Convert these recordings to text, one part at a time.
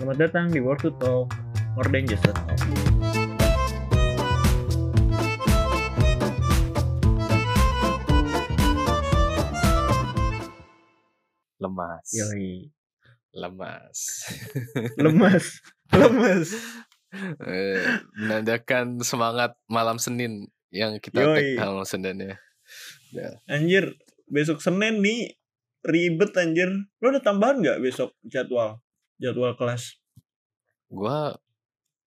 Selamat datang di World to Talk, more than just a talk. lemas Yoi. lemas Lemas, lemas. Eh, menandakan semangat malam Senin yang kita Yoi. tag malam Senin ya Anjir, besok Senin nih ribet anjir. Lo ada tambahan nggak besok jadwal? Jadwal kelas? gua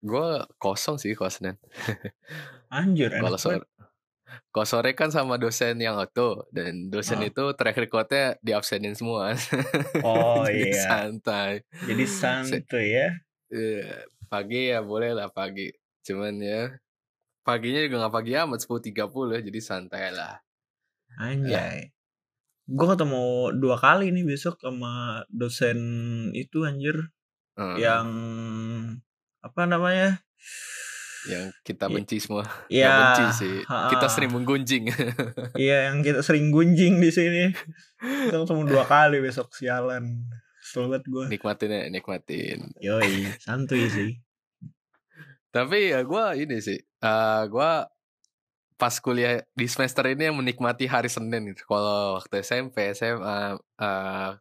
gua kosong sih kalau Senin Anjir, kalau sore kalau sore kan sama dosen yang auto dan dosen Ah. itu track recordnya diabsenin semua Oh Jadi iya, santai jadi santuy ya. Eh, pagi ya boleh lah pagi cuman ya paginya juga nggak pagi amat 10.30 jadi santai lah Anjay. Gue ketemu dua kali nih besok sama dosen itu anjir Eh, yang apa namanya? yang kita benci semua Ya, benci sih kita ha-ha. sering menggunjing Iya yang kita sering gunjing di sini. Kita ketemu dua kali besok sialan. Banget gue. nikmatin ya nikmatin Yoi, santuy sih. tapi ya gue ini sih eh gue pas kuliah di semester ini yang menikmati hari Senin gitu kalau waktu SMP SMA eh,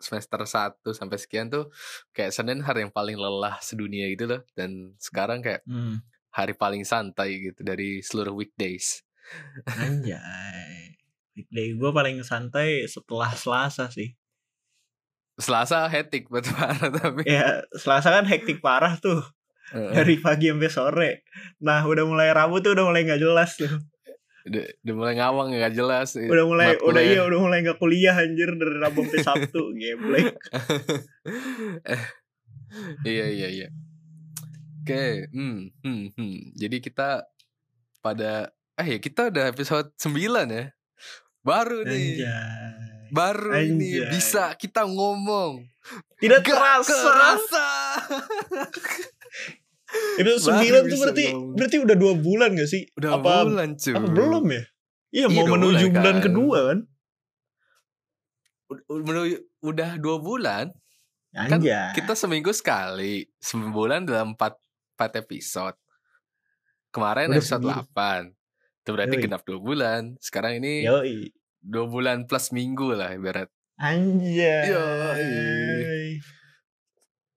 semester 1 sampai sekian tuh kayak Senin hari yang paling lelah sedunia gitu loh dan sekarang kayak Hmm. hari paling santai gitu dari seluruh weekdays Anjay. Weekday gue paling santai setelah Selasa sih. Selasa hektik betul parah tapi Ya, Selasa kan hektik parah tuh. Eh, Dari pagi sampai sore. Nah, udah mulai Rabu tuh udah mulai nggak jelas tuh. udah, udah mulai ngawang nggak jelas Udah mulai udah iya udah mulai nggak kuliah anjir dari Rabu sampai Sabtu. Geblek. Eh, iya iya iya. Oke, hmm, hmm, hmm. Jadi kita pada eh ya kita udah episode 9 ya. Baru nih. Anjay. Baru ini Anjay. bisa kita ngomong. Tidak Gak terasa. kerasa. Episode Baru 9 tuh berarti ngomong. berarti udah dua bulan gak sih? Udah apa, bulan cuy. apa belum ya? Iya, Iya, mau menuju mulai, bulan kan. kedua kan? Udah, menuju- udah dua bulan. Kan Anjay. Kita seminggu sekali. Sebulan dalam 4, 4 episode. Kemarin Udah episode. 8. Itu berarti Yoi. genap dua bulan. Sekarang ini Yoi. dua bulan plus minggu lah ibarat. Anjay. Yoi.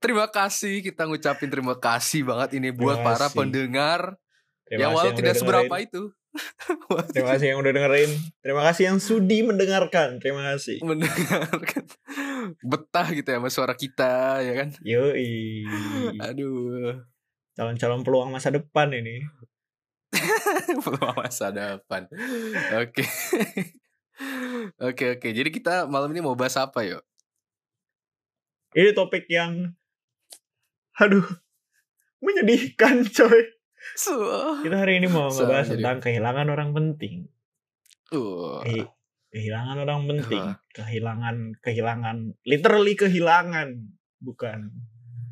Terima kasih kita ngucapin terima kasih banget ini buat Terima para kasih. pendengar Terima yang walau yang tidak seberapa dengerin. itu Terima kasih yang udah dengerin. Terima kasih yang sudi mendengarkan. Terima kasih. mendengarkan betah gitu ya sama suara kita ya kan. Yoi. Aduh, Calon-calon peluang masa depan ini. peluang masa depan. Oke. Oke oke. Jadi kita malam ini mau bahas apa yuk? Ini topik yang aduh menyedihkan coy. So, Kita hari ini mau So, ngebahas jadi- tentang kehilangan orang penting. uh, Kehi- kehilangan orang penting. Kehilangan kehilangan literally kehilangan bukan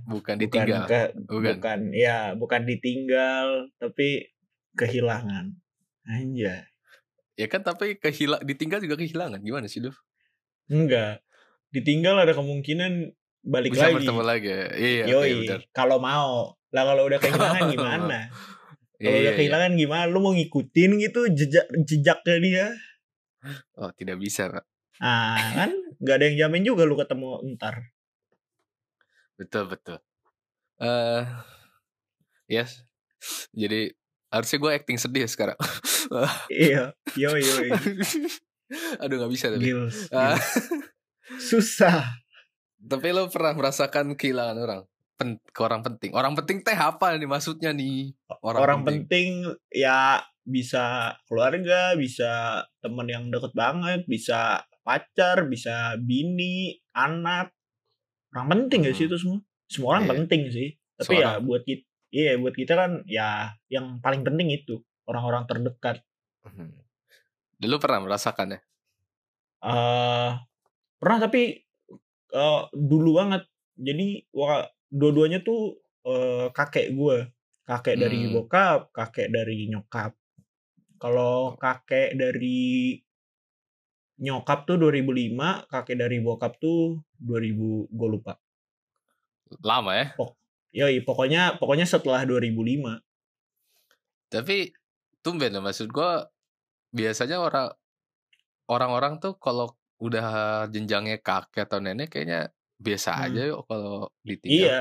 bukan bukan ditinggal. ke- Bukan. bukan ya bukan ditinggal tapi kehilangan. Anjay. Ya kan tapi kehilang ditinggal juga kehilangan. Gimana sih, Duh? Enggak. Ditinggal ada kemungkinan balik Bisa lagi. bertemu lagi. ya? Iya, oke, Yoi, benar. kalau mau. Lah kalau udah kehilangan gimana? Kalau Iya, udah iya. kehilangan gimana? Lu mau ngikutin gitu jejak jejaknya dia? Oh, tidak bisa, Pak. Ah, kan nggak ada yang jamin juga lu ketemu ntar. Betul, betul. Eh, yes. Jadi harusnya gue acting sedih sekarang. iya, yo yo. Aduh, nggak bisa tapi. Gils, Ah, gils. Susah. Tapi lo pernah merasakan kehilangan orang? Pen ke orang penting. Orang penting teh apa nih maksudnya nih? Orang, penting. ya bisa keluarga, bisa temen yang deket banget, bisa pacar, bisa bini, anak. Orang penting gak sih Hmm. itu semua? Semua orang Iya. penting sih. Tapi Semua ya buat kita, iya buat kita kan ya yang paling penting itu orang-orang terdekat. Hmm. Dulu pernah merasakannya? eh pernah tapi eh, dulu banget. Jadi dua-duanya tuh eh, kakek gue, kakek dari Hmm. bokap, kakek dari nyokap. Kalau kakek dari nyokap tuh 2005, kakek dari bokap tuh 2000, gue lupa. lama ya Yoi, pokoknya pokoknya setelah 2005. tapi tumben loh maksud gua biasanya orang orang-orang tuh kalau udah jenjangnya kakek atau nenek kayaknya biasa Hmm. aja yuk kalau ditinggal Iya,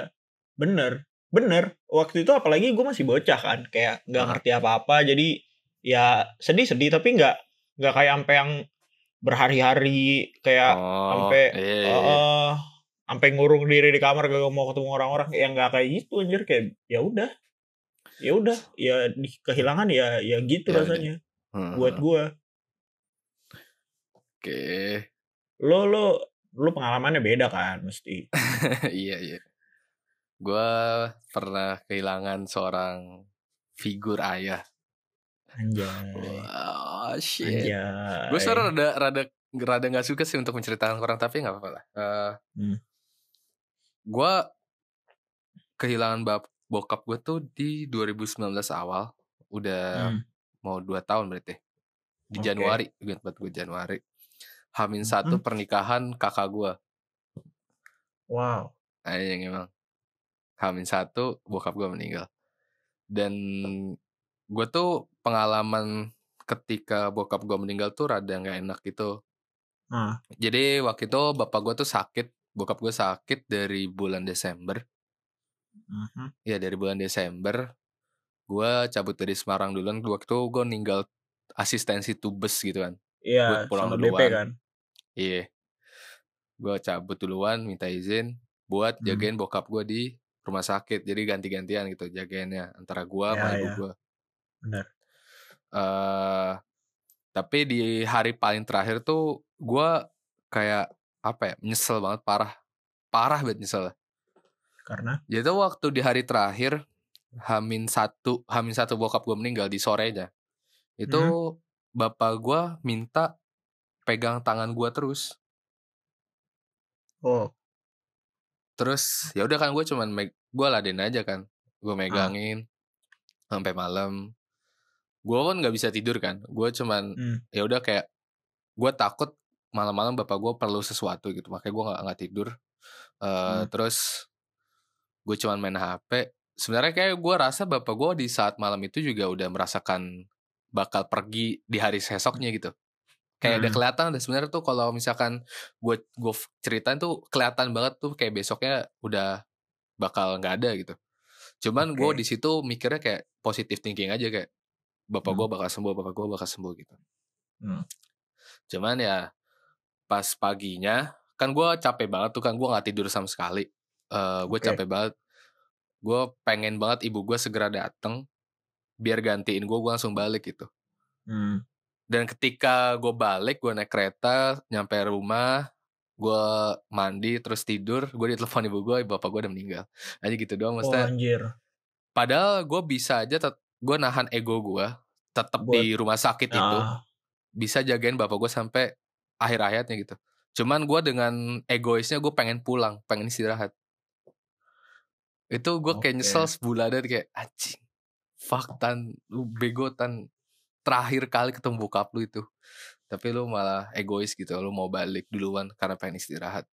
bener, bener. Waktu itu apalagi gue masih bocah kan, kayak nggak ngerti apa-apa. Jadi ya sedih-sedih, tapi nggak nggak kayak sampai yang berhari-hari kayak oh sampai iya, iya, iya. eh sampai ngurung diri di kamar gak mau ketemu orang-orang. Ya nggak kayak gitu anjir kayak ya udah, ya udah, ya kehilangan ya ya gitu Ya rasanya. Hmm, Buat gue, oke lo lo lo pengalamannya beda kan mesti. iya iya gue pernah kehilangan seorang figur ayah Anjay. Wah, shit. Gue sebenarnya rada rada rada nggak suka sih untuk menceritakan orang tapi nggak apa-apa lah. Eh, Hmm. Gue kehilangan bap bokap gue tuh di 2019 awal, udah Hmm. mau dua tahun berarti. Di Oke. Januari, gue gue Januari. Hamin satu Hmm. pernikahan kakak gue. Wow. Aja yang emang. Hamin satu bokap gue meninggal. Dan gue tuh pengalaman ketika bokap gue meninggal tuh rada nggak enak gitu. Ah. Jadi waktu itu bapak gue tuh sakit, bokap gue sakit dari bulan Desember. Mhm. Ya dari bulan Desember, gue cabut dari Semarang duluan. Waktu itu gue ninggal asistensi tubes gitu kan. Iya, pulang sama duluan. kan. Iya, gue cabut duluan, minta izin buat Hmm. jagain bokap gue di rumah sakit. Jadi ganti-gantian gitu jagainnya antara gue sama Ya, ibu ya. gue. Benar. eh tapi di hari paling terakhir tuh gue kayak apa ya nyesel banget parah parah banget nyesel Karena jadi tuh waktu di hari terakhir Hamin satu Hamin satu bokap gue meninggal di sorenya itu bapak gue minta pegang tangan gue terus. Oh, terus ya udah kan gue cuman gue laden aja kan. Gue megangin sampai malam. Gue pun nggak bisa tidur kan. Gue cuman hmm. ya udah kayak gue takut malam-malam bapak gue perlu sesuatu gitu makanya gue nggak nggak tidur. Eh, Hmm. terus gue cuman main hp sebenarnya kayak gue rasa bapak gue di saat malam itu juga udah merasakan bakal pergi di hari esoknya gitu kayak udah Hmm. kelihatan udah sebenarnya tuh kalau misalkan gue gue ceritain tuh kelihatan banget tuh kayak besoknya udah bakal nggak ada gitu cuman gue Oke. di situ mikirnya kayak positive thinking aja kayak bapak Hmm. gue bakal sembuh bapak gue bakal sembuh gitu Hmm. Cuman ya pas paginya kan gue capek banget tuh kan gue nggak tidur sama sekali. Eh gue Oke. capek banget. Gue pengen banget ibu gue segera dateng biar gantiin gue gue langsung balik gitu. Hmm. Dan ketika gue balik gue naik kereta nyampe rumah gue mandi terus tidur gue ditelepon ibu gue bapak gue udah meninggal aja gitu doang Oh, maksudnya anjir. padahal gue bisa aja gue nahan ego gue tetap di rumah sakit itu Ah, bisa jagain bapak gue sampai akhir hayatnya gitu. Cuman gue dengan egoisnya gue pengen pulang, pengen istirahat. Itu gue kayak Oke. nyesel sebulanan kayak anjing. Fuck tan, lu bego tan. Terakhir kali ketemu bokap lu itu. Tapi lu malah egois gitu, lu mau balik duluan karena pengen istirahat.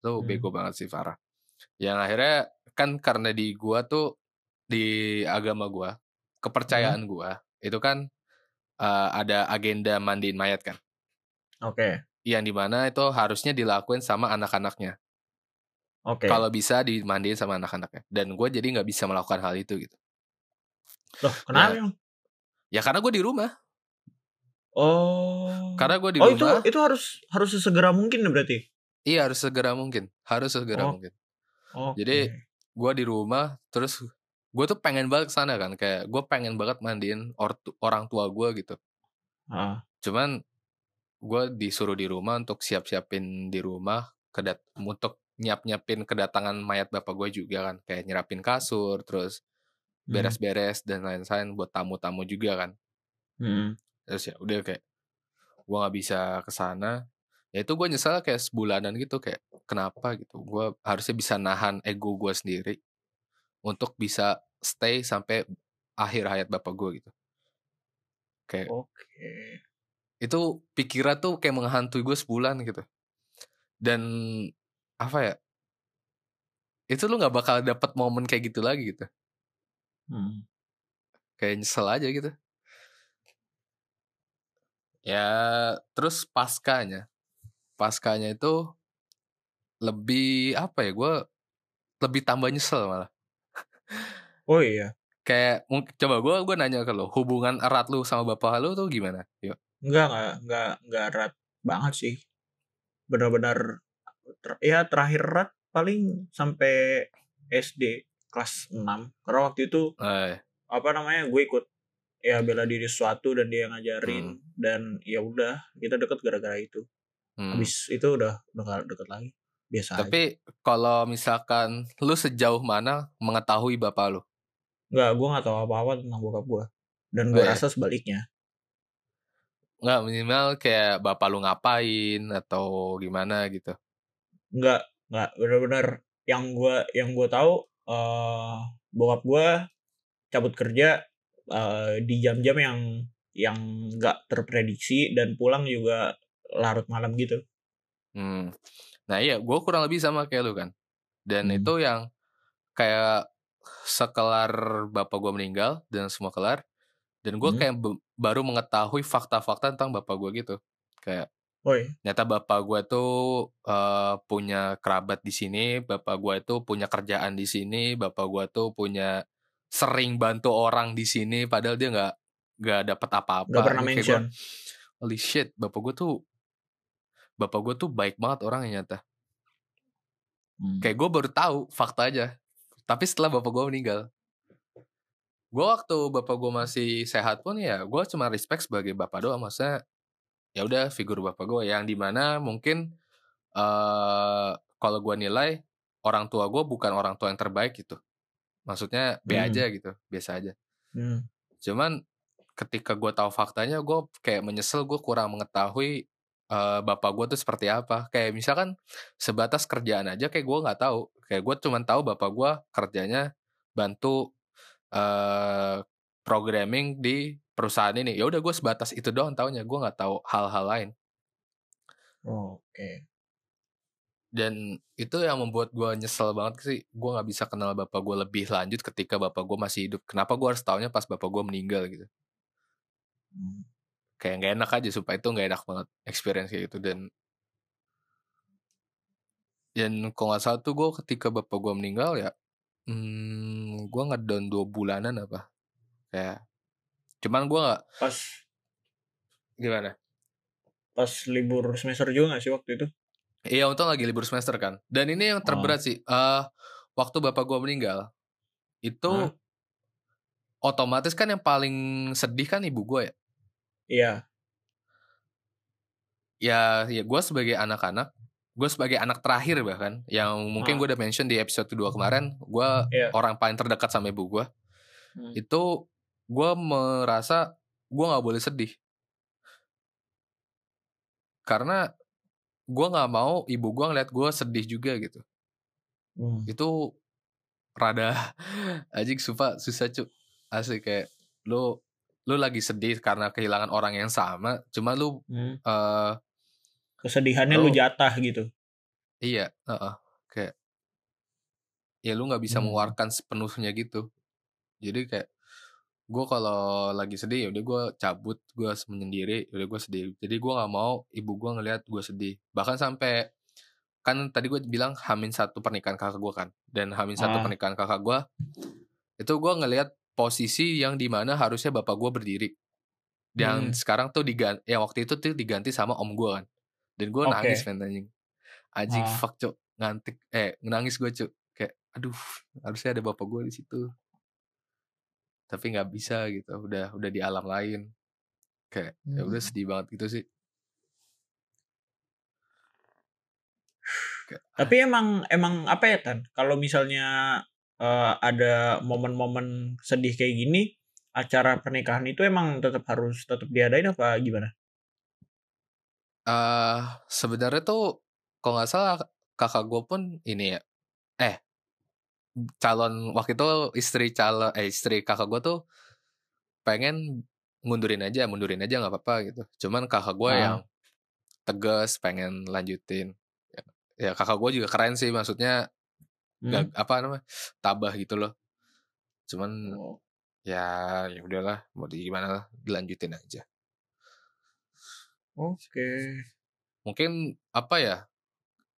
Itu Hmm. bego banget sih Farah. Yang akhirnya kan karena di gua tuh di agama gua, kepercayaan Hmm. gua itu kan eh, ada agenda mandiin mayat kan Oke. yang di mana itu harusnya dilakuin sama anak-anaknya. Oke. Kalau bisa dimandiin sama anak-anaknya. Dan gue jadi nggak bisa melakukan hal itu gitu. Loh, kenapa emang? Ya karena gue di rumah. Oh. Karena gue di Oh, itu rumah. itu harus harus sesegera mungkin ya berarti. Iya harus segera mungkin. Harus segera Oh. mungkin. Oke. Jadi, Gue di rumah terus gue tuh pengen banget ke sana kan. Kayak gue pengen banget mandiin ortu- orang tua gue gitu. Ah, Cuman gue disuruh di rumah untuk siap-siapin di rumah kedat untuk nyiap-nyiapin kedatangan mayat bapak gue juga kan kayak nyerapin kasur terus. Beres-beres dan lain-lain buat tamu-tamu juga kan. Hmm. terus ya udah kayak gue nggak bisa ke sana. Ya itu gue nyesel kayak sebulanan gitu kayak kenapa gitu. Gue harusnya bisa nahan ego gue sendiri untuk bisa stay sampai akhir hayat bapak gue gitu. Kayak Oke. itu pikiran tuh kayak menghantui gue sebulan gitu. Dan apa ya itu lu nggak bakal dapet momen kayak gitu lagi gitu Hmm. kayak nyesel aja gitu ya terus paskanya paskanya itu lebih apa ya gue lebih tambah nyesel malah Oh iya. kayak coba gue gue nanya ke lo hubungan erat lu sama bapak lu tuh gimana yuk Enggak, enggak, enggak, enggak erat banget sih. Benar-benar ter- ya terakhir erat paling sampai SD kelas 6. Karena waktu itu eh, apa namanya gue ikut ya bela diri sesuatu dan dia ngajarin Hmm. dan ya udah kita deket gara-gara itu. hmm. Habis itu udah udah gak deket lagi. Biasa tapi kalau misalkan lu sejauh mana mengetahui bapak lu Enggak, gue gak tahu apa-apa tentang bokap gue. Dan Oh, gue iya. rasa sebaliknya. nggak minimal kayak bapak lu ngapain atau gimana gitu Enggak, enggak benar-benar yang gue yang gue tahu eh bokap gue cabut kerja eh, di jam-jam yang yang nggak terprediksi dan pulang juga larut malam gitu. Hmm. Nah iya, gue kurang lebih sama kayak lu kan. Dan Hmm. itu yang kayak sekelar bapak gue meninggal dan semua kelar. Dan gue Hmm. kayak baru mengetahui fakta-fakta tentang bapak gue gitu. Kayak Woi, nyata bapak gue tuh eh, punya kerabat di sini, bapak gue tuh punya kerjaan di sini, bapak gue tuh punya sering bantu orang di sini, padahal dia nggak nggak dapat apa-apa. nggak pernah Ini kayak gua, mention. Holy shit, bapak gue tuh bapak gue tuh baik banget orangnya nyata. Hmm. Kayak gue baru tahu fakta aja. Tapi setelah bapak gue meninggal, gue waktu bapak gue masih sehat pun ya gue cuma respect sebagai bapak doang. Maksudnya ya udah figur bapak gue yang di mana mungkin eh kalau gue nilai orang tua gue bukan orang tua yang terbaik gitu. Maksudnya B Hmm. aja gitu, biasa aja. Hmm. Cuman ketika gue tahu faktanya, gue kayak menyesal gue kurang mengetahui eh, bapak gue tuh seperti apa. Kayak misalkan sebatas kerjaan aja kayak gue nggak tahu. Kayak gue cuman tahu bapak gue kerjanya bantu eh programming di perusahaan ini. Ya udah gue sebatas itu doang taunya. Gue nggak tahu hal-hal lain. Oh, Oke. Dan itu yang membuat gue nyesel banget sih. Gue nggak bisa kenal bapak gue lebih lanjut ketika bapak gue masih hidup. Kenapa gue harus taunya pas bapak gue meninggal gitu. Hmm. kayak nggak enak aja supaya itu nggak enak banget experience kayak gitu dan dan kalau nggak salah tuh gue ketika bapak gue meninggal ya hmm, gue ngedown dua bulanan apa kayak cuman gue nggak Pas gimana pas libur semester juga gak sih waktu itu? iya untung lagi libur semester kan dan ini yang terberat sih eh waktu bapak gue meninggal itu Hah? otomatis kan yang paling sedih kan ibu gue ya Iya. ya ya gue sebagai anak-anak gue sebagai anak terakhir bahkan yang mungkin Ah. gue udah mention di episode kedua kemarin gue Iya. orang paling terdekat sama ibu gue Hmm. itu gue merasa gue nggak boleh sedih karena gue nggak mau ibu gue ngeliat gue sedih juga gitu Hmm. itu rada anjing sumpah susah cuk asli kayak lu lu lagi sedih karena kehilangan orang yang sama cuma lu Hmm. eh Kesedihannya lu Lu- jatah gitu. Iya, heeh. Kayak ya lu nggak bisa Hmm. mengeluarkan sepenuhnya gitu. Jadi kayak gue kalau lagi sedih udah gue cabut, gue menyendiri, udah gue sedih. Jadi gue nggak mau ibu gue ngelihat gue sedih. Bahkan sampai kan tadi gue bilang hamin satu pernikahan kakak gue kan, dan hamin satu Ah. pernikahan kakak gue itu gue ngelihat posisi yang di mana harusnya bapak gue berdiri. Yang Hmm. sekarang tuh diganti, yang waktu itu tuh diganti sama om gue kan. Dan gue Oke. nangis men anjing. Anjing Ah. fuck cok ngantik eh nangis gue cok kayak aduh harusnya ada bapak gue di situ tapi nggak bisa gitu udah udah di alam lain kayak ya udah Hmm. sedih banget gitu sih Kayak, Tapi emang emang apa ya Tan? Kalau misalnya eh, ada momen-momen sedih kayak gini, acara pernikahan itu emang tetap harus tetap diadain apa gimana? eh sebenarnya tuh kalau nggak salah kakak gue pun ini ya eh calon waktu itu istri calon eh istri kakak gue tuh pengen mundurin aja mundurin aja nggak apa-apa gitu cuman kakak gue Ah. yang tegas pengen lanjutin ya, ya kakak gue juga keren sih maksudnya gak Hmm. apa namanya tabah gitu loh cuman Oh. ya ya udahlah mau di gimana lah dilanjutin aja Oke. mungkin apa ya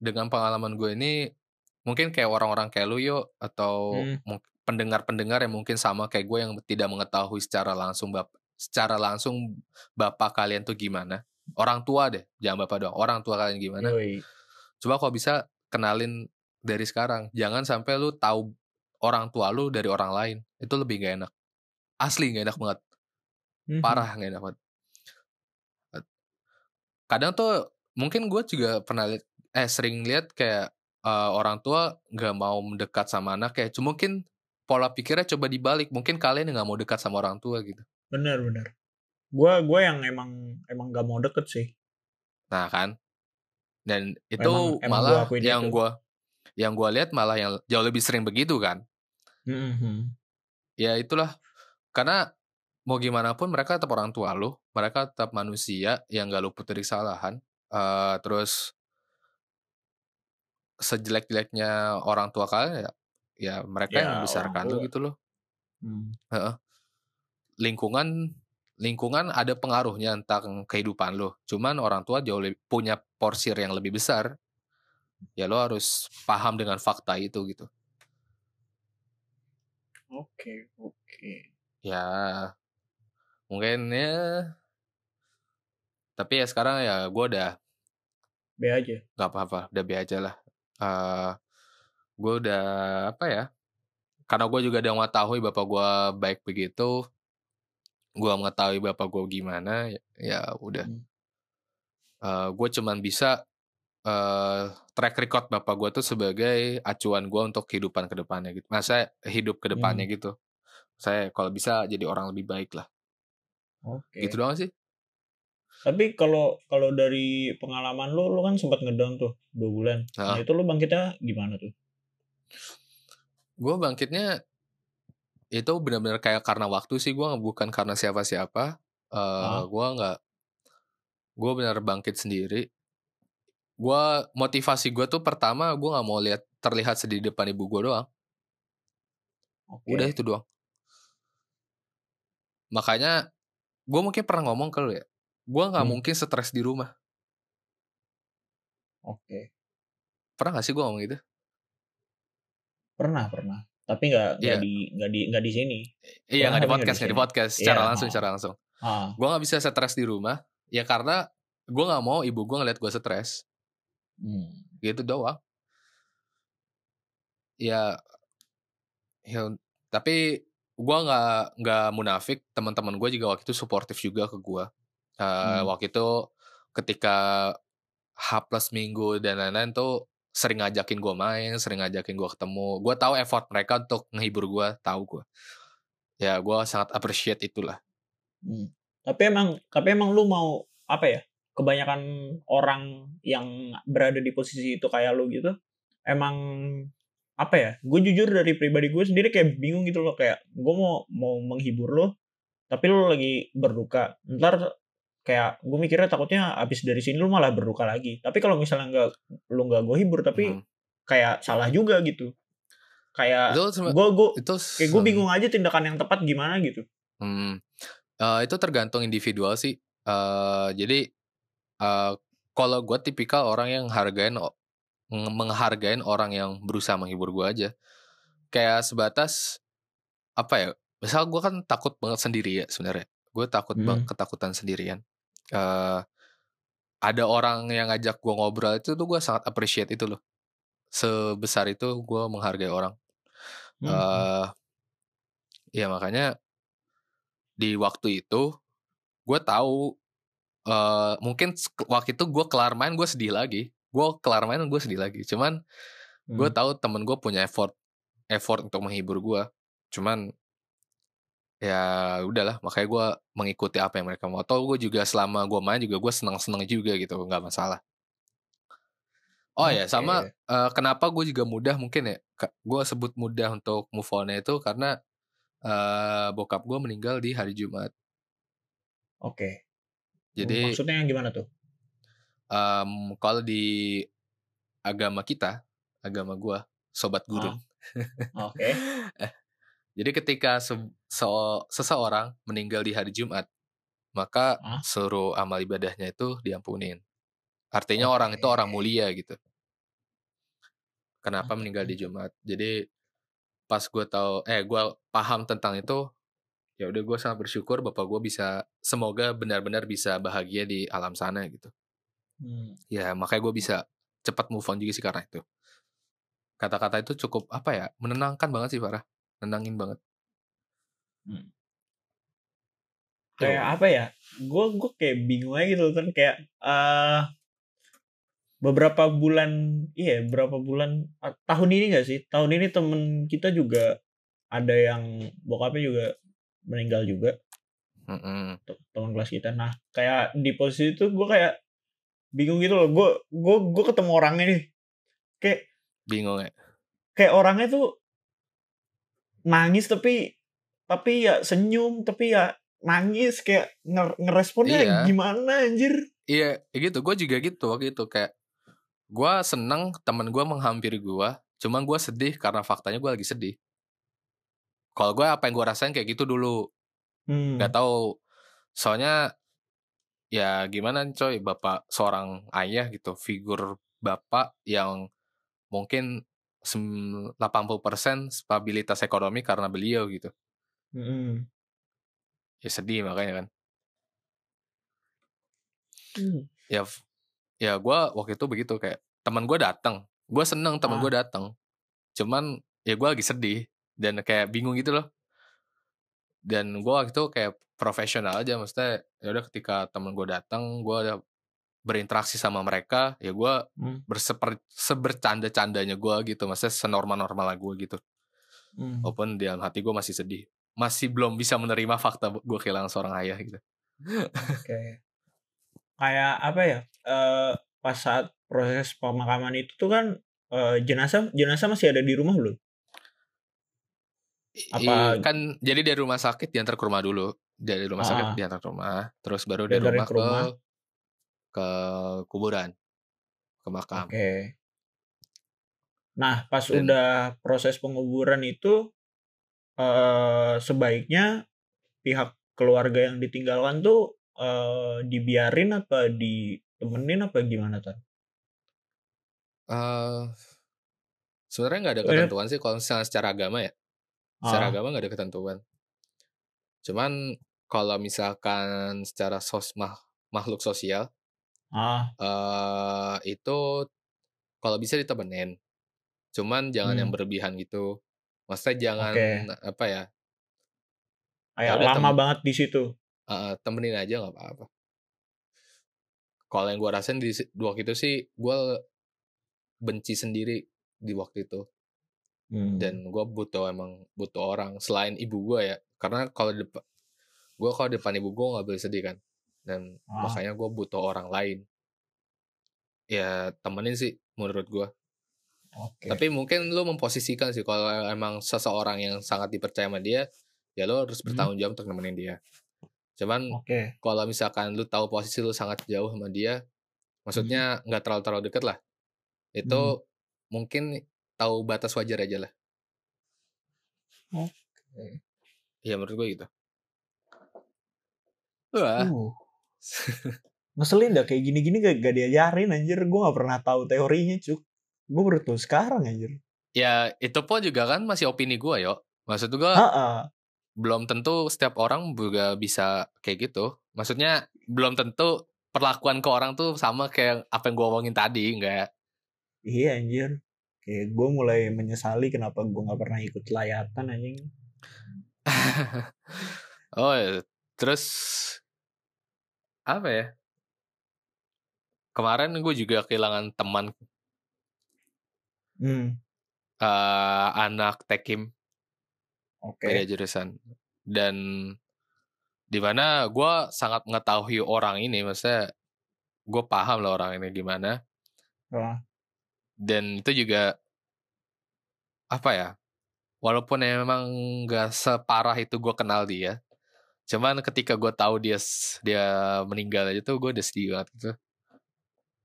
dengan pengalaman gue ini mungkin kayak orang-orang kayak lu yo atau Hmm. pendengar-pendengar yang mungkin sama kayak gue yang tidak mengetahui secara langsung bap secara langsung bapak kalian tuh gimana orang tua deh jangan bapak doang orang tua kalian gimana Yoi. coba kalau bisa kenalin dari sekarang jangan sampai lu tahu orang tua lu dari orang lain itu lebih gak enak asli gak enak banget Mhm. parah gak enak banget kadang tuh mungkin gue juga pernah liat, eh sering lihat kayak eh, orang tua nggak mau mendekat sama anak kayak cuma mungkin pola pikirnya coba dibalik mungkin kalian nggak mau dekat sama orang tua gitu. Bener bener. Gua gua yang emang emang gak mau deket sih. nah kan? Dan itu Emang- emang malah gua yang gue yang gue lihat malah yang jauh lebih sering begitu kan? Mhm. ya itulah. Karena mau gimana pun mereka tetap orang tua lu mereka tetap manusia yang gak luput dari kesalahan. Eh, terus sejelek-jeleknya orang tua kalian ya ya mereka Ya, yang membesarkan tua. gitu loh Hmm. lingkungan lingkungan ada pengaruhnya tentang kehidupan lo cuman orang tua jauh lebih punya porsir yang lebih besar ya lo harus paham dengan fakta itu gitu Oke oke. ya mungkin ya tapi ya sekarang ya gue udah B aja. nggak apa-apa udah be aja lah Eh gue udah apa ya karena gue juga udah mengetahui bapak gue baik begitu gue mengetahui bapak gue gimana ya, ya udah Hmm. Eh gue cuman bisa eh track record bapak gue tuh sebagai acuan gue untuk kehidupan ke depannya gitu masa hidup ke depannya Hmm. gitu saya kalau bisa jadi orang lebih baik lah Oke. gitu doang sih Tapi kalau kalau dari pengalaman lu, lu kan sempat ngedown tuh dua bulan. Nah Heeh. itu lu bangkitnya gimana tuh? gue bangkitnya itu benar-benar kayak karena waktu sih gue bukan karena siapa-siapa eh Ah. gue nggak gue benar bangkit sendiri gue motivasi gue tuh pertama gue nggak mau lihat terlihat sedih di depan ibu gue doang Oke. udah itu doang makanya gue mungkin pernah ngomong ke lu ya gue nggak Hmm. mungkin stres di rumah Oke. pernah gak sih gue ngomong gitu Pernah pernah. Tapi nggak nggak Iya. di nggak di nggak di sini. iya nggak di podcast di nggak di podcast secara Iya, langsung secara langsung Ah. gue nggak bisa stres di rumah ya karena gue nggak mau ibu gue ngeliat gue stres Hmm. gitu doang ya ya tapi gue nggak nggak munafik teman-teman gue juga waktu itu suportif juga ke gue Eh, Hmm. waktu itu ketika H plus minggu dan lain-lain tuh sering ngajakin gue main sering ngajakin gue ketemu gue tahu effort mereka untuk menghibur gue tahu gue ya gue sangat appreciate itulah Hmm. Tapi emang tapi emang lu mau apa ya? Kebanyakan orang yang berada di posisi itu kayak lu gitu, emang apa ya? Gue jujur dari pribadi gue sendiri kayak bingung gitu loh kayak gue mau mau menghibur lo, tapi lu lagi berduka. Ntar kayak gue mikirnya takutnya abis dari sini lu malah berduka lagi. Tapi kalau misalnya nggak lu nggak gue hibur, tapi Hmm. kayak salah juga gitu. Kayak gue gue kayak gue bingung aja tindakan yang tepat gimana gitu. Hmm. Eh, itu tergantung individual sih. Eh, jadi eh, kalau gue tipikal orang yang hargain menghargain orang yang berusaha menghibur gue aja. Kayak sebatas apa ya? Misal gue kan takut banget sendiri ya sebenarnya. Gue takut Hmm. banget ketakutan sendirian. Eh, ada orang yang ngajak gue ngobrol itu tuh gue sangat appreciate itu loh. Sebesar itu gue menghargai orang. Hmm. eh ya makanya di waktu itu gue tahu eh mungkin waktu itu gue kelar main gue sedih lagi gue kelar main gue sedih lagi cuman gue Hmm. tahu temen gue punya effort effort untuk menghibur gue cuman ya udahlah makanya gue mengikuti apa yang mereka mau atau gue juga selama gue main juga gue seneng seneng juga gitu nggak masalah oh ya sama eh, kenapa gue juga mudah mungkin ya gue sebut mudah untuk move on itu karena eh bokap gue meninggal di hari Jumat Oke. jadi maksudnya yang gimana tuh? em, kalau di agama kita agama gue sobat guru. Ah. Oke. Jadi ketika se- se- seseorang meninggal di hari Jumat, maka Ah. seluruh amal ibadahnya itu diampunin. Artinya orang itu orang mulia gitu. Kenapa Oke. meninggal di Jumat? Jadi pas gue tahu, eh gue paham tentang itu, ya udah gue sangat bersyukur bapak gue bisa, semoga benar-benar bisa bahagia di alam sana gitu. Hmm. Ya makanya gue bisa cepat move on juga sih karena itu. Kata-kata itu cukup apa ya, menenangkan banget sih Farah, nenangin banget. Hmm. Kayak apa ya? Gue gue kayak bingung aja gitu kan kayak eh beberapa bulan iya beberapa bulan ah, tahun ini gak sih? Tahun ini temen kita juga ada yang bokapnya juga meninggal juga Mm-mm. te- teman kelas kita. Nah kayak di posisi itu gue kayak bingung gitu loh. Gue gue gue ketemu orangnya nih kayak Bingung ya? kayak orangnya tuh nangis tapi tapi ya senyum tapi ya nangis kayak nger- ngeresponnya Iya. gimana anjir Iya, ya gitu. Gue juga gitu waktu itu kayak gue seneng temen gue menghampiri gue, cuman gue sedih karena faktanya gue lagi sedih. Kalau gue apa yang gue rasain kayak gitu dulu, hmm. tahu. Soalnya ya gimana coy, bapak seorang ayah gitu, figur bapak yang mungkin sem- 80% stabilitas ekonomi karena beliau gitu. Mm-mm. Ya sedih makanya kan. Hmm. ya ya gue waktu itu begitu kayak teman gue datang gue seneng teman Ah. gue datang cuman ya gue lagi sedih dan kayak bingung gitu loh dan gue waktu itu kayak profesional aja maksudnya ya udah ketika teman gue datang gue ada berinteraksi sama mereka ya gue Hmm. berseper sebercanda candanya gue gitu maksudnya senormal normal gue gitu Hmm. walaupun di dalam hati gue masih sedih masih belum bisa menerima fakta gue kehilangan seorang ayah gitu Oke. Kayak apa ya? eh pas saat proses pemakaman itu tuh kan eh, jenazah jenazah masih ada di rumah belum? Apa- I- kan jadi dari rumah sakit diantar ke rumah dulu dari rumah Ah. sakit diantar ke rumah terus baru dari rumah ke ke rumah. ke kuburan ke makam Oke. Nah, pas Dan- udah proses penguburan itu eh sebaiknya pihak keluarga yang ditinggalkan tuh eh dibiarin apa ditemenin apa gimana tuh? Eh, sebenarnya nggak ada ketentuan sih kalau misalnya secara agama ya. Secara Ah, agama nggak ada ketentuan. Cuman kalau misalkan secara sos mah- makhluk sosial ah, eh itu kalau bisa ditemenin. Cuman jangan yang Hmm. berlebihan gitu maksudnya jangan Oke. apa ya kayak lama tem- banget di situ. Eh, temenin aja nggak apa-apa. Kalau yang gue rasain di, di waktu itu sih gue benci sendiri di waktu itu Hmm. dan gue butuh emang butuh orang selain ibu gue ya karena kalau depan gue kalau depan ibu gue nggak boleh sedih kan dan Ah. makanya gue butuh orang lain ya temenin sih menurut gue Oke. tapi mungkin lu memposisikan sih kalau emang seseorang yang sangat dipercaya sama dia ya lo harus Hmm. bertanggung jawab untuk nemenin dia cuman Oke. kalau misalkan lu tahu posisi lu sangat jauh sama dia, maksudnya nggak terlalu terlalu deket lah, itu Hmm. mungkin tahu batas wajar aja lah. Oke. Ya menurut gue gitu. Wah, Uh. Ngeselin dah kayak gini-gini gak, gak diajarin anjir. Gue gak pernah tahu teorinya cuk. Gue baru tahu sekarang anjir. ya itu pun juga kan masih opini gue yo. Maksud gue Ah, belum tentu setiap orang juga bisa kayak gitu. Maksudnya belum tentu perlakuan ke orang tuh sama kayak apa yang gue omongin tadi, enggak. Iya anjir. Kayak gue mulai menyesali kenapa gue gak pernah ikut layatan anjing. oh, ya. terus apa ya? Kemarin gue juga kehilangan teman Hmm. eh, anak tekim Oke. beda jurusan dan di mana gue sangat mengetahui orang ini, maksudnya gue paham lah orang ini gimana Wah. dan itu juga apa ya? Walaupun emang gak separah itu gue kenal dia, cuman ketika gue tahu dia dia meninggal aja tuh gue udah sedih banget gitu.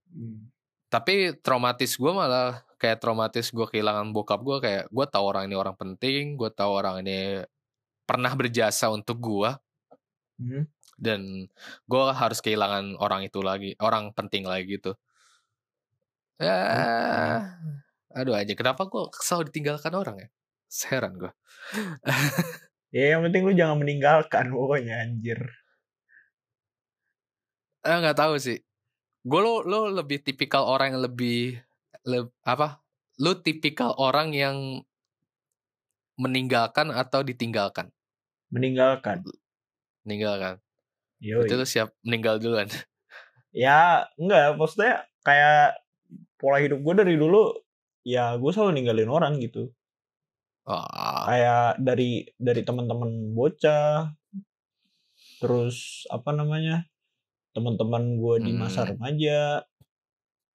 Hmm. Tapi traumatis gue malah kayak traumatis gue kehilangan bokap gue kayak gue tahu orang ini orang penting gue tahu orang ini pernah berjasa untuk gue Hmm. dan gue harus kehilangan orang itu lagi orang penting lagi gitu. Ya aduh aja kenapa gue kesal ditinggalkan orang ya? Heran gue Ya yang penting lu jangan meninggalkan pokoknya anjir. eh nggak tahu sih. Gue lo lo lebih tipikal orang yang lebih le- apa lu tipikal orang yang meninggalkan atau ditinggalkan Meninggalkan. meninggalkan Yoi. itu lu siap meninggal duluan Ya enggak, maksudnya kayak pola hidup gue dari dulu ya gue selalu ninggalin orang gitu. oh, Kayak dari dari teman-teman bocah terus apa namanya? teman-teman gue di masa Hmm. remaja,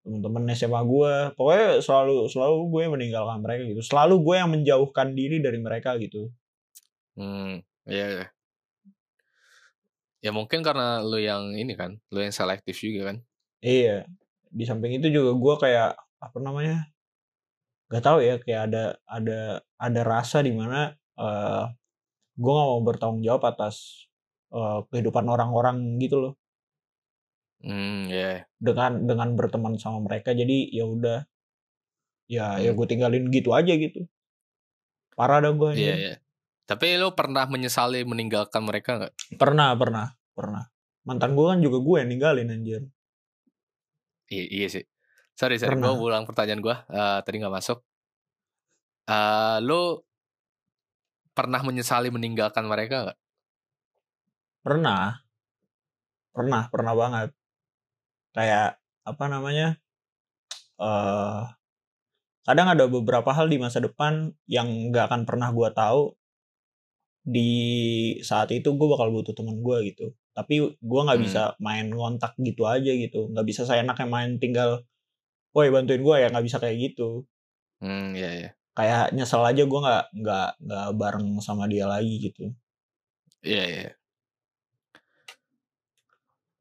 teman-teman SMA gue, pokoknya selalu selalu gue meninggalkan mereka gitu. Selalu gue yang menjauhkan diri dari mereka gitu. hmm ya ya. ya mungkin karena lu yang ini kan lu yang selektif juga kan Iya. Di samping itu juga gue kayak apa namanya? Gak tahu ya kayak ada ada ada rasa di mana eh gue gak mau bertanggung jawab atas eh, kehidupan orang-orang gitu loh hmm ya dengan dengan berteman sama mereka jadi ya udah. Ya ya Hmm. gue tinggalin gitu aja gitu. Parah dah gue iya iya. Tapi lu pernah menyesali meninggalkan mereka nggak? Pernah pernah pernah. Mantan gue kan juga gue yang ninggalin anjir. Iya, iya sih. Sorry sorry gue ulang pertanyaan gue Eh, tadi nggak masuk. Eh lu pernah menyesali meninggalkan mereka nggak? Pernah. Pernah pernah banget kayak apa namanya eh kadang ada beberapa hal di masa depan yang nggak akan pernah gua tahu di saat itu gue bakal butuh teman gua gitu. Tapi gua nggak Hmm. bisa main ngontak gitu aja gitu. Nggak bisa saya enaknya main tinggal woi bantuin gua ya nggak bisa kayak gitu. Hmm iya iya. Kayak nyesel aja gua nggak nggak nggak bareng sama dia lagi gitu. Iya iya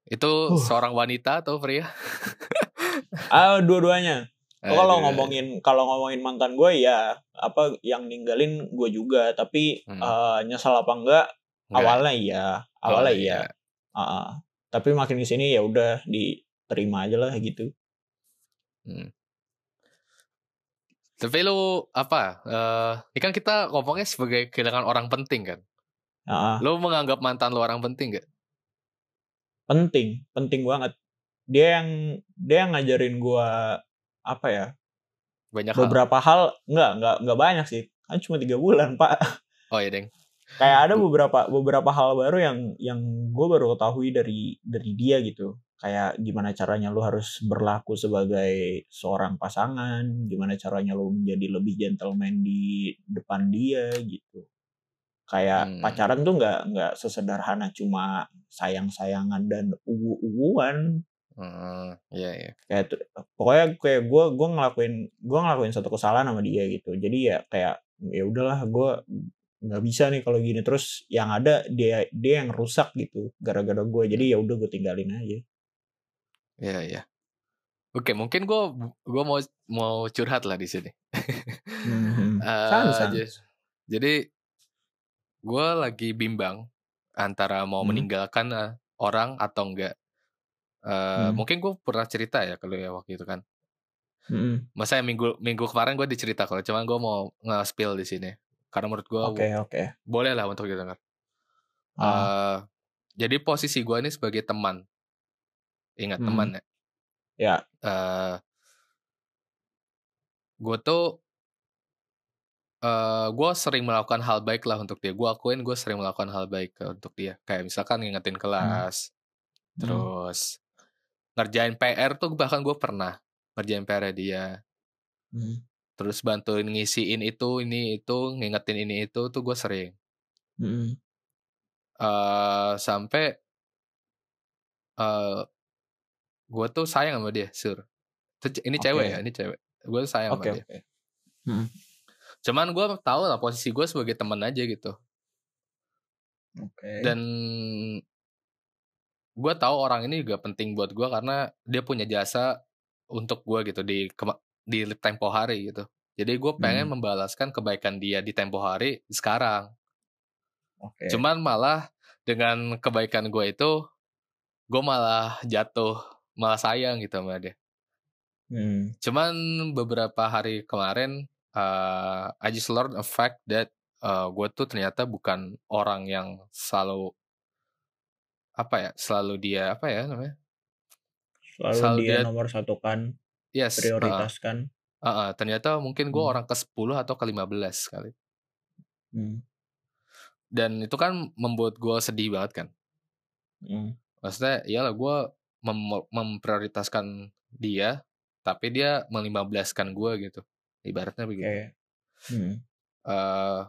itu Huh. seorang wanita atau pria ah dua-duanya Eh, Oh, kalau ngomongin kalau ngomongin mantan gue ya apa yang ninggalin gue juga tapi Hmm. eh, nyesel apa enggak Nggak. awalnya iya Oh, awalnya iya Ah, ah. tapi makin di sini ya udah diterima aja lah gitu Hmm. Tapi lu apa? Eh, ini kan kita ngomongnya sebagai kehilangan orang penting kan. Ah. Lu menganggap mantan lu orang penting gak? Penting penting banget. Dia yang dia yang ngajarin gue apa ya Banyak hal. beberapa hal enggak enggak enggak banyak sih. Kan cuma tiga bulan pak. Oh iya deng. kayak ada beberapa beberapa hal baru yang yang gue baru ketahui dari dari dia gitu. Kayak gimana caranya lu harus berlaku sebagai seorang pasangan gimana caranya lu menjadi lebih gentleman di depan dia gitu kayak Hmm. pacaran tuh nggak nggak sesederhana cuma sayang sayangan dan uwu uwuan Hmm, iya iya. kayak tuh- pokoknya kayak gue gue ngelakuin gue ngelakuin satu kesalahan sama dia gitu jadi ya kayak ya udahlah gue nggak bisa nih kalau gini terus yang ada dia dia yang rusak gitu gara-gara gue jadi ya udah gue tinggalin aja Iya iya. Oke, mungkin gua gua mau mau curhat lah di sini. Sans, sans. j- Jadi gue lagi bimbang antara mau Hmm. meninggalkan eh, orang atau enggak. Eh, Hmm. Mungkin gue pernah cerita ya kalau ya waktu itu kan. Mhm. Masa minggu minggu kemarin gue dicerita kalau cuman gue mau nge-spill di sini. Karena menurut gue oke oke boleh lah untuk didengar. Ah, Eh, jadi posisi gue ini sebagai teman. Ingat Hmm. teman ya. ya Eh, gue tuh eh gue sering melakukan hal baik lah untuk dia. Gue akuin gue sering melakukan hal baik untuk dia. Kayak misalkan ngingetin kelas, Hmm. terus ngerjain PR tuh bahkan gue pernah ngerjain PR dia. Mhm. Terus bantuin ngisiin itu, ini itu, ngingetin ini itu tuh gue sering. Mhm. eh sampai eh gue tuh sayang sama dia, sur. Ini cewek Oke. ya, ini cewek. Gue sayang oke sama dia. Mhm. Cuman gue tahu lah posisi gue sebagai teman aja gitu. oke Dan gue tahu orang ini juga penting buat gue karena dia punya jasa untuk gue gitu di di tempo hari gitu. Jadi gue pengen Hmm. membalaskan kebaikan dia di tempo hari sekarang. Oke. Cuman malah dengan kebaikan gue itu, gue malah jatuh, malah sayang gitu sama dia. Hmm. Cuman beberapa hari kemarin, uh, I just learned a fact that uh, gue tuh ternyata bukan orang yang selalu apa ya, selalu dia apa ya namanya? Selalu, Selalu dia dia nomor satu kan, yes, prioritaskan. Heeh, ternyata mungkin gue Hmm. orang ke-10 atau ke-15 kali. Hmm. Dan itu kan membuat gue sedih banget kan. Hmm. Maksudnya iyalah gue mem memprioritaskan dia, tapi dia melima-belaskan gue gitu. Ibaratnya begitu. Oke. Hmm. Uh,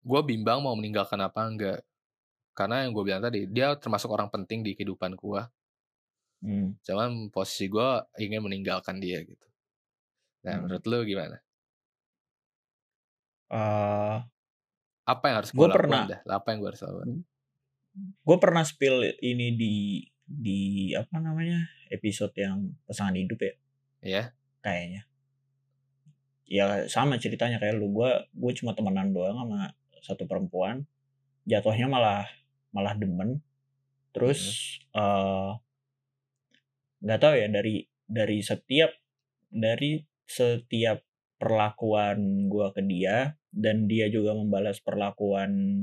gue bimbang mau meninggalkan apa enggak. Karena yang gue bilang tadi, dia termasuk orang penting di kehidupan gue. Hmm. Cuman posisi gue ingin meninggalkan dia gitu. Nah, Hmm. menurut lu gimana? Uh, Apa yang harus gue pernah dah? Apa yang gue harus lakuin? gue pernah spill ini di di apa namanya episode yang pasangan hidup ya Ya, kayaknya ya sama ceritanya kayak lu. Gue gue cuma temenan doang sama satu perempuan. Jatuhnya malah malah demen. Terus eh, nggak tahu ya dari dari setiap dari setiap perlakuan gue ke dia dan dia juga membalas perlakuan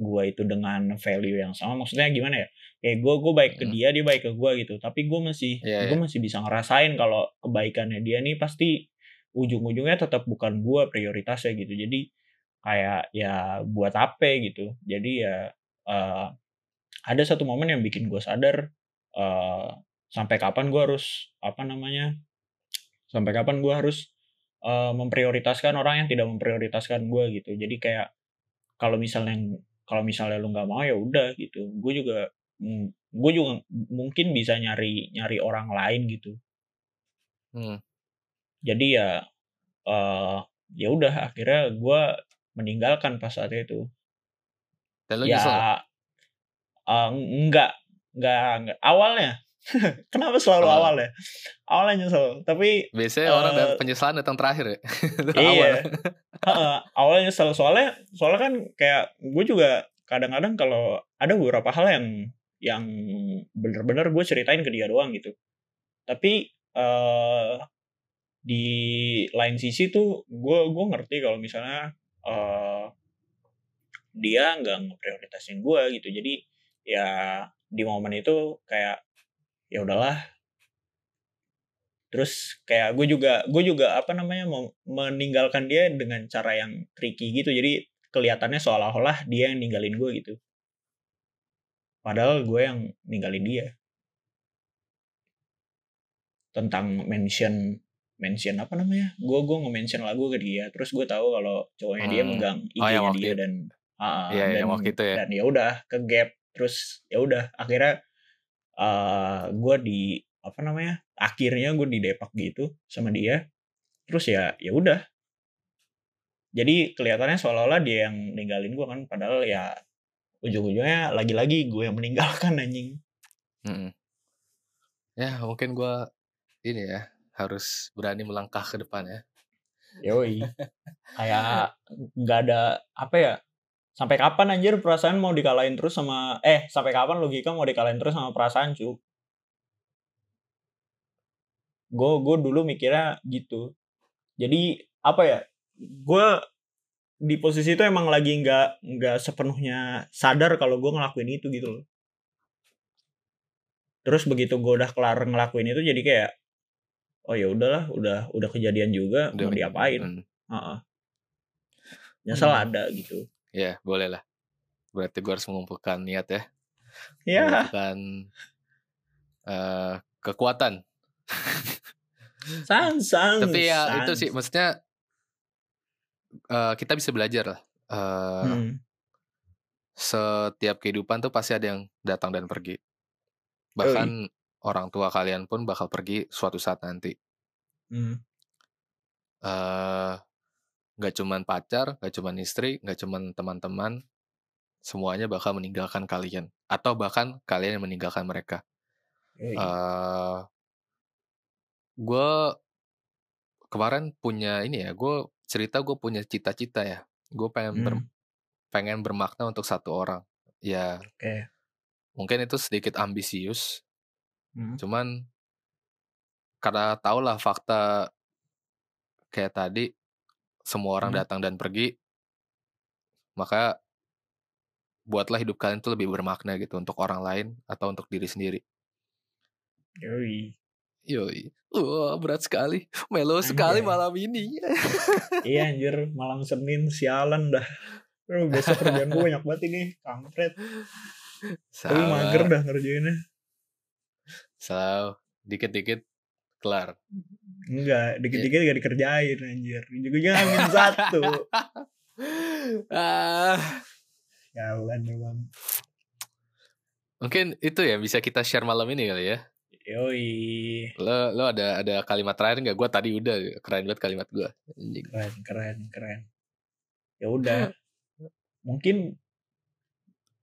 gue itu dengan value yang sama. Maksudnya gimana ya? Kayak gue gue baik ke Hmm. dia dia baik ke gue gitu. Tapi gue masih gue iya. masih bisa ngerasain kalau kebaikannya dia nih pasti ujung-ujungnya tetap bukan gue prioritasnya gitu. Jadi kayak ya buat apa gitu. Jadi ya eh, ada satu momen yang bikin gue sadar eh, sampai kapan gue harus apa namanya sampai kapan gue harus eh, memprioritaskan orang yang tidak memprioritaskan gue gitu. Jadi kayak kalau misalnya kalau misalnya lu nggak mau ya udah gitu. Gue juga gue juga mungkin bisa nyari nyari orang lain gitu. Hmm. Jadi ya eh ya udah akhirnya gue meninggalkan pas saat itu Dan ya nyesel nggak? eh, enggak enggak enggak awalnya kenapa selalu Awal. awal ya awalnya nyesel tapi Biasanya orang eh, penyesalan datang terakhir ya. Iya. Heeh, awalnya nyesel soalnya soalnya kan kayak gue juga kadang-kadang kalau ada beberapa hal yang yang bener-bener gue ceritain ke dia doang gitu tapi eh di lain sisi tuh gue gue ngerti kalau misalnya eh dia nggak ngeprioritasin gue gitu. Jadi ya di momen itu kayak ya udahlah. Terus kayak gue juga gue juga apa namanya meninggalkan dia dengan cara yang tricky gitu. Jadi kelihatannya seolah-olah dia yang ninggalin gue gitu. Padahal gue yang ninggalin dia. Tentang mention mention apa namanya gue gue nge-mention lagu ke dia terus gue tahu kalau cowoknya dia Hmm. megang Oh, yang dia itu. dan ah, Iya, dan yang waktu itu ya. dan ya udah ke gap terus ya udah akhirnya eh gue di apa namanya akhirnya gue didepak gitu sama dia terus ya ya udah jadi kelihatannya seolah-olah dia yang ninggalin gue kan padahal ya ujung-ujungnya lagi-lagi gue yang meninggalkan anjing Mm-mm. Ya mungkin gue ini ya harus berani melangkah ke depan ya. yoi. Kayak nggak ada apa ya sampai kapan anjir perasaan mau dikalahin terus sama eh sampai kapan logika mau dikalahin terus sama perasaan cu? Gue gue dulu mikirnya gitu. Jadi apa ya gue di posisi itu emang lagi nggak nggak sepenuhnya sadar kalau gue ngelakuin itu gitu loh. Terus begitu gue udah kelar ngelakuin itu jadi kayak oh ya udahlah udah udah kejadian juga Udah, mau diapain mm, Heeh. nyesel Hmm. ada gitu Ya boleh lah. Berarti gue harus mengumpulkan niat ya. ya Mengumpulkan eh, kekuatan. sans sans Tapi ya itu sans. sih maksudnya eh, kita bisa belajar lah. Eh, Hmm. Setiap kehidupan tuh pasti ada yang datang dan pergi. Bahkan orang tua kalian pun bakal pergi suatu saat nanti. Hmm. eh nggak cuman pacar, nggak cuman istri, nggak cuman teman-teman, semuanya bakal meninggalkan kalian atau bahkan kalian yang meninggalkan mereka. Yoi. eh gue kemarin punya ini ya, gue cerita gue punya cita-cita ya. Gue pengen ber, Hmm. pengen bermakna untuk satu orang. Ya, Oke. mungkin itu sedikit ambisius, Hmm. cuman karena tau lah fakta kayak tadi semua orang Hmm. datang dan pergi, maka buatlah hidup kalian tuh lebih bermakna gitu untuk orang lain atau untuk diri sendiri. Yoi. Yoi. Wah, berat sekali. Melo sekali malam ini. Iya anjir, malam Senin sialan dah. Aduh, besok kerjaan gue banyak banget ini, kampret. Tapi mager dah ngerjainnya. Salah. Dikit-dikit kelar. Enggak, dikit-dikit gak dikerjain anjir. Juga amin satu. ah, Jalan emang. mungkin itu ya bisa kita share malam ini kali ya. Yoi. Lo lo ada ada kalimat terakhir nggak? Gue tadi udah keren banget kalimat gue. Keren, keren, keren. Ya udah. Mungkin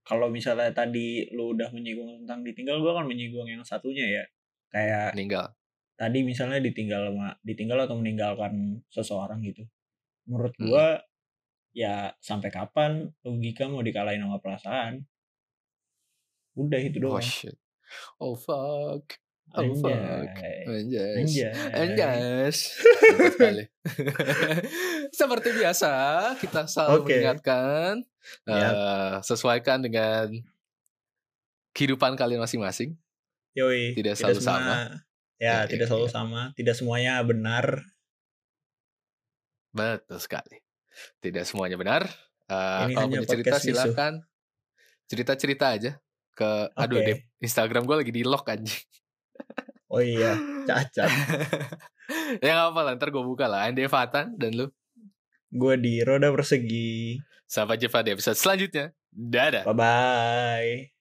kalau misalnya tadi lu udah menyinggung tentang ditinggal, gue akan menyinggung yang satunya ya. Kayak Meninggal. tadi misalnya ditinggal sama ditinggal atau meninggalkan seseorang gitu. Menurut Hmm. gua ya sampai kapan logika mau dikalahin sama perasaan? Udah itu Oh doang. shit. Oh fuck. Oh fuck. Anjay. Anjas. Anjay. Anjas. Seperti biasa, kita selalu Oke. mengingatkan Yap. eh, sesuaikan dengan kehidupan kalian masing-masing. Yoi, Tidak selalu semua- sama. Ya, Ya, tidak ya, selalu ya. sama. Tidak semuanya benar. Betul sekali. Tidak semuanya benar. Eh, Ini kalau punya cerita silakan cerita-cerita aja ke aduh Oke. deh Instagram gue lagi di lock anjing. Oh iya, cacat. ya gak apa-apa lah, ntar gue buka lah. Fatan dan lu. Gue di roda persegi. Sampai jumpa di episode selanjutnya. Dadah. Bye bye.